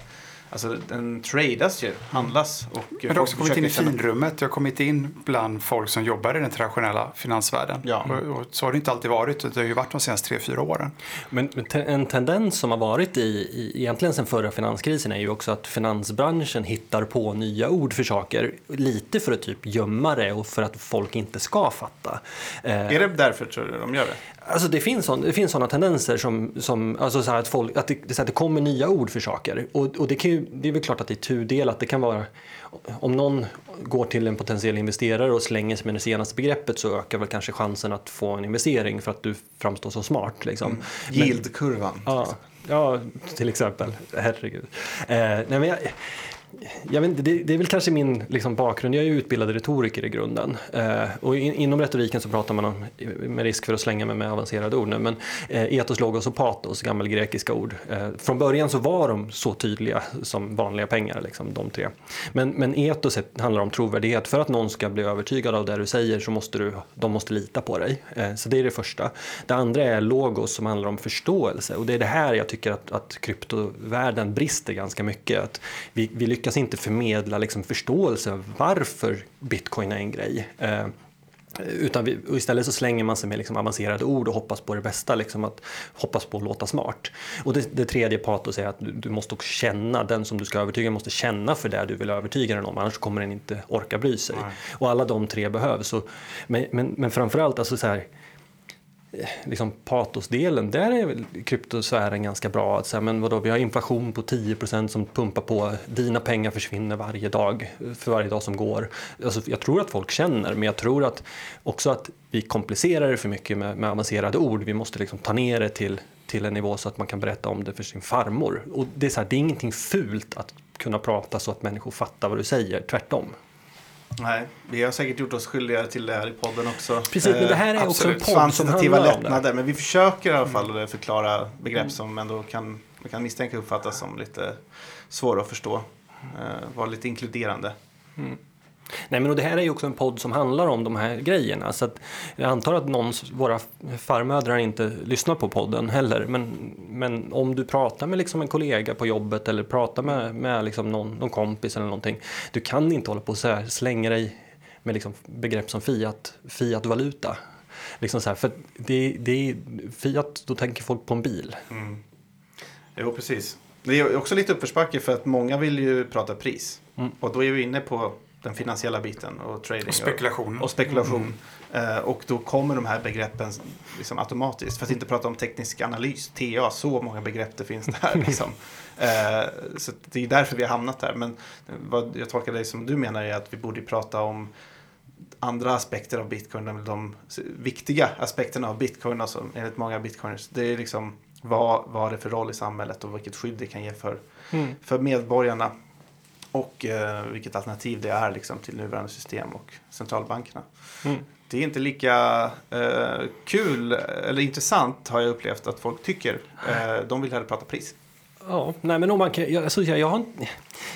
Alltså den tradas ju, handlas. Och
Men det har också kommit in i finrummet. Det har kommit in bland folk som jobbar i den traditionella finansvärlden. Ja. Och, och så har det inte alltid varit. Det har ju varit de senaste tre, fyra åren.
Men en tendens som har varit i, i, egentligen sedan förra finanskrisen är ju också att finansbranschen hittar på nya ord för saker. Lite för att typ gömma det och för att folk inte ska fatta.
Är det därför tror du de gör det?
Alltså det finns, sån, det finns sådana tendenser som, som alltså så att, folk, att, det, att det kommer nya ord för saker. Och, och det, kan ju, det är väl klart att det är tudelat. Det kan vara, om någon går till en potentiell investerare och slänger sig med det senaste begreppet så ökar väl kanske chansen att få en investering för att du framstår så smart. Liksom. Mm.
Yieldkurvan.
Ja, ja, till exempel. Herregud. Eh, nej, men jag, jag vet inte, det, det, är väl kanske min liksom, bakgrund. Jag är ju utbildad retoriker i grunden. Eh, och in, inom retoriken så pratar man om, med risk för att slänga mig med avancerade ord nu, men eh, etos, logos och patos, gammalgrekiska ord. Eh, från början så var de så tydliga som vanliga pengar, liksom, de tre. Men, men etos handlar om trovärdighet. För att någon ska bli övertygad av det du säger så måste du, de måste lita på dig. Eh, så det är det första. Det andra är logos som handlar om förståelse. Och det är det här jag tycker att, att kryptovärlden brister ganska mycket. Att vi, vi lyckas inte förmedla liksom förståelse varför bitcoin är en grej. Eh, utan vi, istället så slänger man sig med liksom avancerade ord och hoppas på det bästa, liksom att hoppas på att låta smart. Och det, det tredje patos är att du, du, måste också känna, den som du ska övertyga måste känna för det du vill övertyga den om, annars kommer den inte orka bry sig. Nej. Och alla de tre behövs. Och, men, men, men framförallt, alltså så här, Eh, liksom patosdelen, där är kryptosfären ganska bra. Att säga, men vadå, vi har inflation på 10% som pumpar på, dina pengar försvinner varje dag, för varje dag som går. Alltså, jag tror att folk känner, men jag tror att också att vi komplicerar det för mycket med, med avancerade ord. Vi måste liksom ta ner det till, till en nivå så att man kan berätta om det för sin farmor. Och det är, så här, det är ingenting fult att kunna prata så att människor fattar vad du säger, tvärtom.
Nej, vi har säkert gjort oss skyldiga till det här i podden också.
Precis, men det här är också en podd som handlar lättnader, om det.
Men vi försöker i alla fall mm. förklara begrepp mm. som ändå kan, man kan misstänka uppfattas som lite svåra att förstå. Uh, vara lite inkluderande. Mm.
Nej, men och det här är ju också en podd som handlar om de här grejerna. Så att jag antar att någon, våra farmödrar inte lyssnar på podden heller. Men, men om du pratar med liksom en kollega på jobbet eller pratar med, med liksom någon, någon kompis eller någonting. Du kan inte hålla på och så här, slänga dig med liksom begrepp som fiat, fiat-valuta. Liksom så här, för det, det är Fiat, då tänker folk på en bil.
Mm. Jo, precis. Det är också lite uppförsbacke för att många vill ju prata pris.
Mm.
Och då är vi inne på den finansiella biten och trading.
Och spekulation.
Och, och spekulation. Eh, och då kommer de här begreppen liksom automatiskt. För att inte prata om teknisk analys, TA, så många begrepp det finns där. [laughs] Liksom. Eh, så det är därför vi har hamnat där. Men vad jag tolkar dig som du menar är att vi borde prata om andra aspekter av bitcoin, de viktiga aspekterna av bitcoin, alltså enligt många bitcoiners. Det är liksom vad, vad har det för roll i samhället och vilket skydd det kan ge för,
Mm.
för medborgarna. Och eh, vilket alternativ det är liksom, till nuvarande system och centralbankerna.
Mm.
Det är inte lika eh, kul eller intressant har jag upplevt att folk tycker. Eh, de vill hellre prata pris.
Ja, nej men om man kan, jag, alltså, jag, har,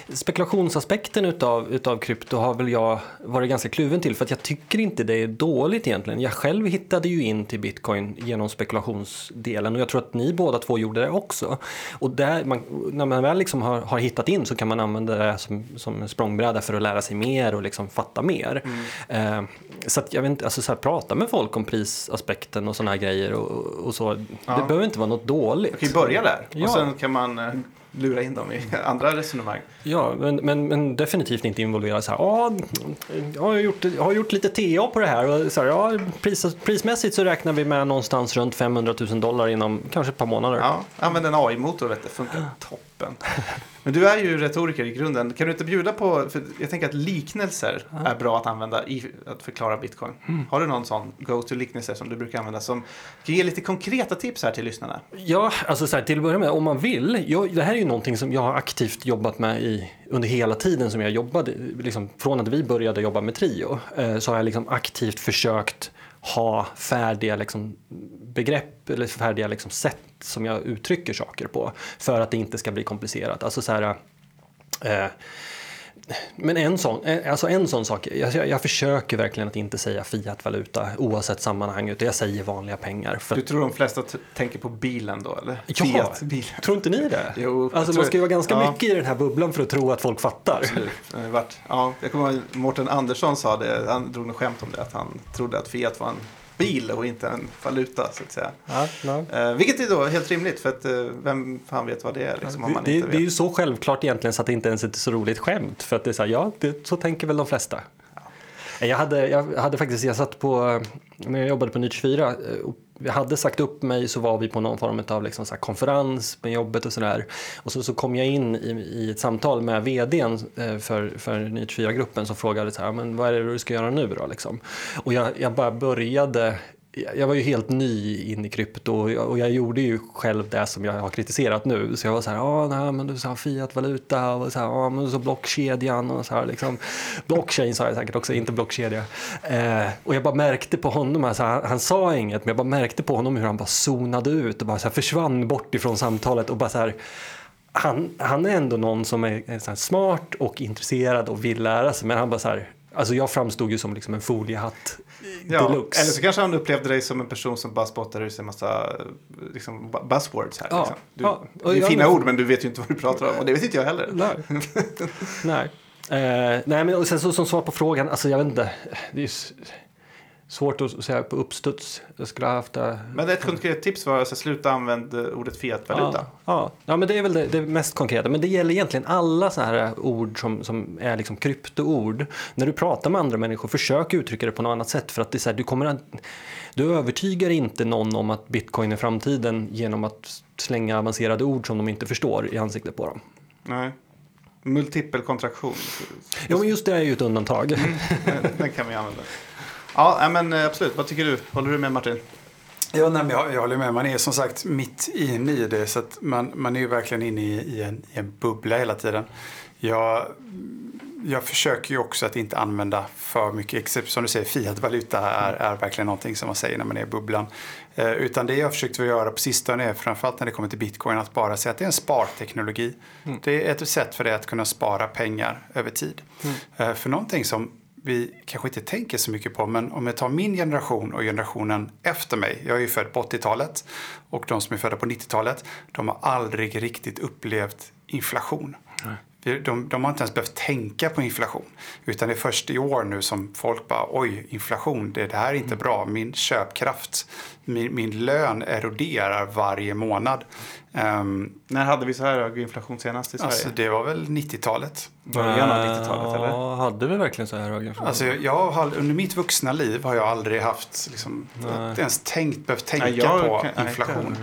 spekulationsaspekten utav, utav krypto har väl jag varit ganska kluven till för att jag tycker inte det är dåligt egentligen. Jag själv hittade ju in till bitcoin genom spekulationsdelen och jag tror att ni båda två gjorde det också. Och där man, när man väl liksom har, har hittat in så kan man använda det som, som språngbräda för att lära sig mer och liksom fatta mer. Eh, så att jag vet inte, alltså så här, prata med folk om prisaspekten och sådana här grejer och, och så. Det
Ja.
behöver inte vara något dåligt.
Man kan ju börja där
Ja.
och sen kan man Eh, lura in dem i [laughs] andra resonemang.
Ja, men, men, men definitivt inte involvera så här, ja, jag har gjort, jag har gjort lite TA på det här och så här, ja, pris, prismässigt så räknar vi med någonstans runt 500 000 dollar inom kanske ett par månader.
Ja, använd en AI-motor, vet du, funkar toppen. Men du är ju retoriker i grunden. Kan du inte bjuda på, för jag tänker att liknelser är bra att använda i att förklara bitcoin. Har du någon sån go-to-liknelse som du brukar använda som kan ge lite konkreta tips här till lyssnarna?
Ja, alltså så här, till att börja med, om man vill. Jag, det här är ju någonting som jag har aktivt jobbat med i, under hela tiden som jag jobbade. Liksom, från att vi började jobba med Trio eh, så har jag liksom aktivt försökt ha färdiga liksom, begrepp eller färdiga liksom, sätt som jag uttrycker saker på för att det inte ska bli komplicerat. Alltså så här, eh, men en sån, eh, alltså en sån sak, jag, jag, försöker verkligen att inte säga fiat-valuta oavsett sammanhang, utan jag säger vanliga pengar. För
Du tror de flesta tänker på bilen då, eller?
Ja.
Fiat-bilen.
Tror inte ni det? [laughs]
Jo,
alltså man ska ju vara ganska
ja.
mycket i den här bubblan för att tro att folk fattar.
Absolut. Ja, jag kommer ihåg Mårten Andersson sa det, han drog något skämt om det, att han trodde att Fiat var en bil och inte en valuta så att säga.
Ja, ja.
Eh, vilket är då helt rimligt för att eh, vem fan vet vad det är liksom,
det,
inte
det är ju så självklart egentligen så att det inte ens är ett så roligt skämt. För att det är så här, ja, det, så tänker väl de flesta. Jag hade, jag hade faktiskt, jag satt på, när jag jobbade på Ny 24, vi jag hade sagt upp mig så var vi på någon form av liksom så här konferens med jobbet och sådär. Och så, så kom jag in i, i ett samtal med vdn eh, för, för Ny 24-gruppen som frågade så här, men vad är det du ska göra nu då liksom? Och jag, jag bara började jag var ju helt ny in i krypto och jag, och jag gjorde ju själv det som jag har kritiserat nu. Så jag var så här, ah, nej, men du sa fiat-valuta och så här, ah, men så blockkedjan och så här liksom. Blockchain sa jag säkert också, inte blockkedja. Eh, och jag bara märkte på honom, alltså, han, han sa inget, men jag bara märkte på honom hur han bara zonade ut och bara så här försvann bort ifrån samtalet och bara så här han, han är ändå någon som är, är så här smart och intresserad och vill lära sig, men han bara så här, alltså jag framstod ju som liksom en foliehatt
Ja,
deluxe.
eller så kanske han upplevde dig som en person som bara spottar ur sig en massa liksom, bu- buzzwords här.
Ja,
liksom. du,
ja.
Det är fina ord men du vet ju inte vad du pratar om och det vet inte jag heller.
Nej. [laughs] nej. Eh, nej, men och sen så, som svar på frågan, alltså jag vet inte. Det är s- svårt att säga på uppstuds. Jag skulle ha haft det.
Men ett konkret tips var att alltså, sluta använda ordet fiat-valuta.
Ja, ja. ja, men det är väl det, det mest konkreta. Men det gäller egentligen alla så här ord som, som är liksom kryptoord. När du pratar med andra människor, försök uttrycka det på något annat sätt. För att det är så här, du, kommer att, du övertygar inte någon om att bitcoin är framtiden genom att slänga avancerade ord som de inte förstår i ansiktet på dem.
Nej. Multipel kontraktion.
Ja, men just det är ju ett undantag.
Den- Den kan vi använda. Ja, men eh, absolut. Vad tycker du? Håller du med Martin?
Ja, nej, men jag, jag håller med. Man är som sagt mitt inne i det. Så att man, man är ju verkligen inne i, i, en, i en bubbla hela tiden. Jag, jag försöker ju också att inte använda för mycket. Except som du säger, fiat-valuta är, är verkligen någonting som man säger när man är i bubblan. Eh, utan det jag försökt att göra på sistone är framförallt när det kommer till bitcoin att bara säga att det är en sparteknologi. Det är ett sätt för dig att kunna spara pengar över tid. Eh, för någonting som vi kanske inte tänker så mycket på. Men om jag tar min generation och generationen efter mig. Jag är ju född på 80-talet och de som är födda på 90-talet. De har aldrig riktigt upplevt inflation. De, de, har inte ens behövt tänka på inflation. Utan det är först i år nu som folk bara oj, inflation, det, det här är inte mm. bra. Min köpkraft, min, min lön eroderar varje månad.
Um, När hade vi så här hög inflation senast i Sverige?
Alltså det var väl 90-talet.
Början av 90-talet eller? Ja,
hade vi verkligen så här hög inflation?
Alltså jag har, under mitt vuxna liv har jag aldrig haft, liksom, ens tänkt, behövt tänka nej, på kan, inflation.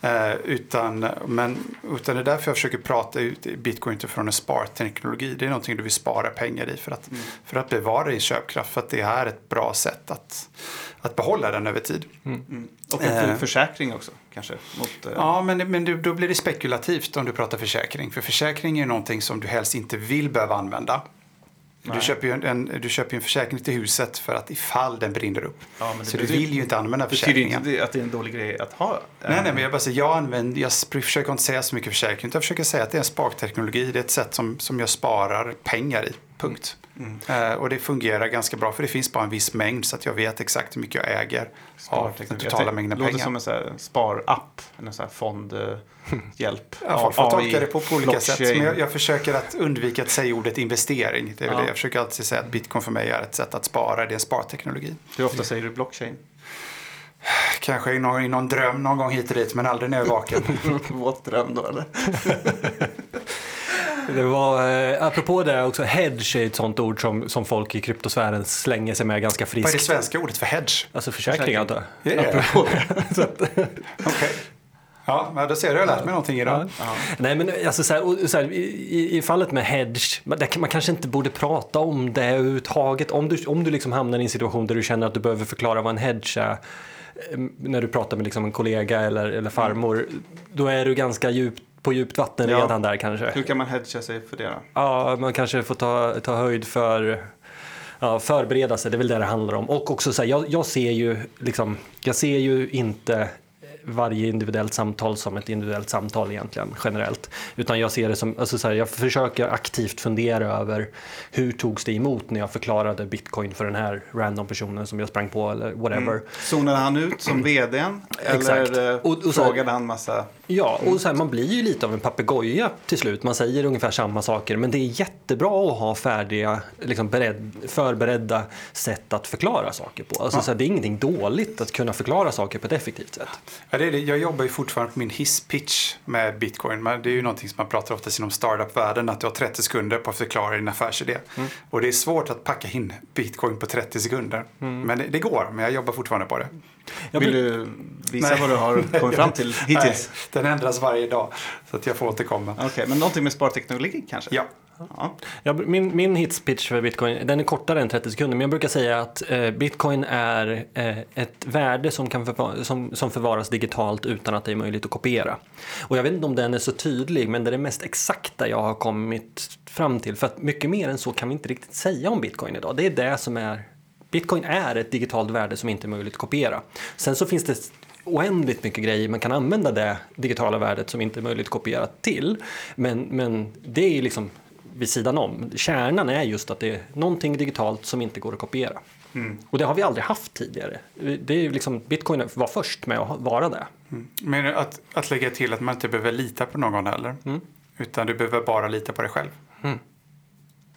Nej, uh, utan, men, utan det är därför jag försöker prata ut bitcoin utifrån en sparteknologi. Det är någonting du vill spara pengar i för att, mm. för att bevara din köpkraft. För att det är ett bra sätt att, att behålla den över tid.
Mm. Mm. Och en uh, försäkring också kanske? Mot,
uh... Ja, men, men då blir det spekulativt om du pratar försäkring. För försäkring är någonting som du helst inte vill behöva använda. Du köper, ju en, en, du köper en försäkring till huset för att ifall den brinner upp. Ja, så du vill ju inte använda försäkringen.
Betyder inte att det är en dålig grej att ha?
Nej, nej men jag, bara säger, jag, använder, jag försöker inte säga så mycket försäkring. Utan jag försöker säga att det är en sparteknologi. Det är ett sätt som, som jag sparar pengar i. Punkt. Mm. Uh, och det fungerar ganska bra för det finns bara en viss mängd så att jag vet exakt hur mycket jag äger av den totala mängden pengar. Det
låter som en sparapp, en sån här fondhjälp. [laughs]
ja, folk får tolka det på, på olika sätt. Men jag, jag, försöker att undvika att säga ordet investering. Det är ja. det. Jag försöker alltid säga att bitcoin för mig är ett sätt att spara, det är en sparteknologi.
Hur ofta säger du blockchain?
Kanske i någon, i någon dröm någon gång hit och dit, men aldrig när jag är vaken. [laughs]
Våt dröm då eller? [laughs]
Det var, eh, apropå det också, hedge är ett sånt ord som, som folk i kryptosfären slänger sig med ganska friskt.
Vad är det svenska ordet för hedge?
Alltså försäkring antar
jag. Yeah. [laughs] okay. Ja, men då ser du, jag har lärt mig någonting idag. Ja.
Nej, men alltså, så här, så här, i, i, fallet med hedge, man, man kanske inte borde prata om det överhuvudtaget. Om du, om du liksom hamnar i en situation där du känner att du behöver förklara vad en hedge är eh, när du pratar med liksom en kollega eller, eller farmor, mm. då är du ganska djupt på djupt vatten ja. redan där kanske.
Hur kan man hedga sig för det då?
Ja, man kanske får ta, ta höjd för ja, förbereda sig, det är väl det det handlar om. Och också så här, jag, jag ser ju liksom, jag ser ju inte varje individuellt samtal som ett individuellt samtal egentligen generellt. Utan jag ser det som, alltså så här, jag försöker aktivt fundera över hur togs det emot när jag förklarade bitcoin för den här random personen som jag sprang på eller whatever. Mm.
Zonade han ut som vdn? Eller och, och frågade han massa?
Ja, och så här, man blir ju lite av en papegoja till slut. Man säger ungefär samma saker, men det är jättebra att ha färdiga, liksom bered, förberedda sätt att förklara saker på. Alltså, ja. så här, det är ingenting dåligt att kunna förklara saker på ett effektivt sätt.
Ja, det det. Jag jobbar ju fortfarande på min hisspitch med bitcoin. Men det är ju någonting som man pratar ofta inom startup-världen, att du har 30 sekunder på att förklara din affärsidé. Mm. Och det är svårt att packa in bitcoin på 30 sekunder. Mm. Men det, det går, men jag jobbar fortfarande på det.
Vill du visa Nej. vad du har kommit fram till [laughs] hittills?
Nej, den ändras varje dag så att jag får återkomma.
Okej, okay, men någonting med sparteknologi kanske?
Ja.
Ja. ja. min, min hitspitch för bitcoin den är kortare än 30 sekunder men jag brukar säga att eh, bitcoin är eh, ett värde som, kan förvar som, som förvaras digitalt utan att det är möjligt att kopiera. Och jag vet inte om den är så tydlig men det är det mest exakta jag har kommit fram till för att mycket mer än så kan vi inte riktigt säga om bitcoin idag. Det är det som är Bitcoin är ett digitalt värde som inte är möjligt att kopiera. Sen så finns det oändligt mycket grejer man kan använda det digitala värdet som inte är möjligt att kopiera till. Men, men det är liksom vid sidan om. Kärnan är just att det är någonting digitalt som inte går att kopiera. Mm. Och det har vi aldrig haft tidigare. Det är liksom, Bitcoin var först med att vara det.
Mm. Men att, att lägga till att man inte behöver lita på någon heller. Mm. Utan du behöver bara lita på dig själv.
Mm.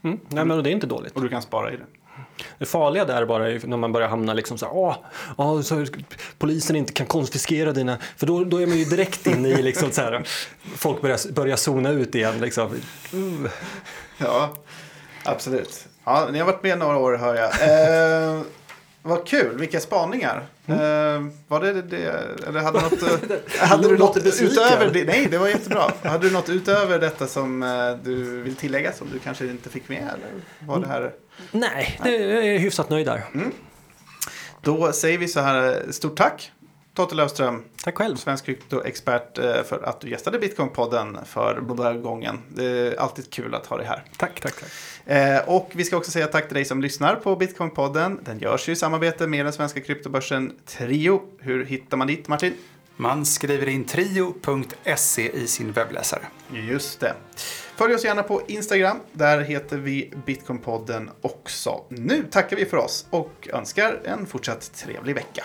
Mm. Nej, men det är inte dåligt.
Och du kan spara i det.
Det farliga där bara är när man börjar hamna liksom så här, åh, åh, så polisen inte kan konfiskera dina, för då, då är man ju direkt inne i liksom så här, folk börjar, börjar zona ut igen liksom. Uh.
Ja, absolut. Ja, ni har varit med några år hör jag. [laughs] Eh, vad kul, vilka spaningar. Mm. Eh, var det det, eller hade, något, eh, hade du något [laughs] utöver det? Nej, det var jättebra. Hade du något utöver detta som eh, du vill tillägga som du kanske inte fick med? Eller var det här...
Nej, det är hyfsat nöjd där. Mm.
Då säger vi så här, stort tack Totte Löfström.
Tack själv.
Svensk kryptoexpert eh, för att du gästade Bitcoin-podden för blå gången. Det är alltid kul att ha dig här.
Tack, tack, tack.
Eh, och vi ska också säga tack till dig som lyssnar på Bitcoin-podden. Den görs ju i samarbete med den svenska kryptobörsen Trio. Hur hittar man dit, Martin?
Man skriver in trio.se i sin webbläsare.
Just det. följ oss gärna på Instagram. Där heter vi Bitcoinpodden också. Nu tackar vi för oss och önskar en fortsatt trevlig vecka.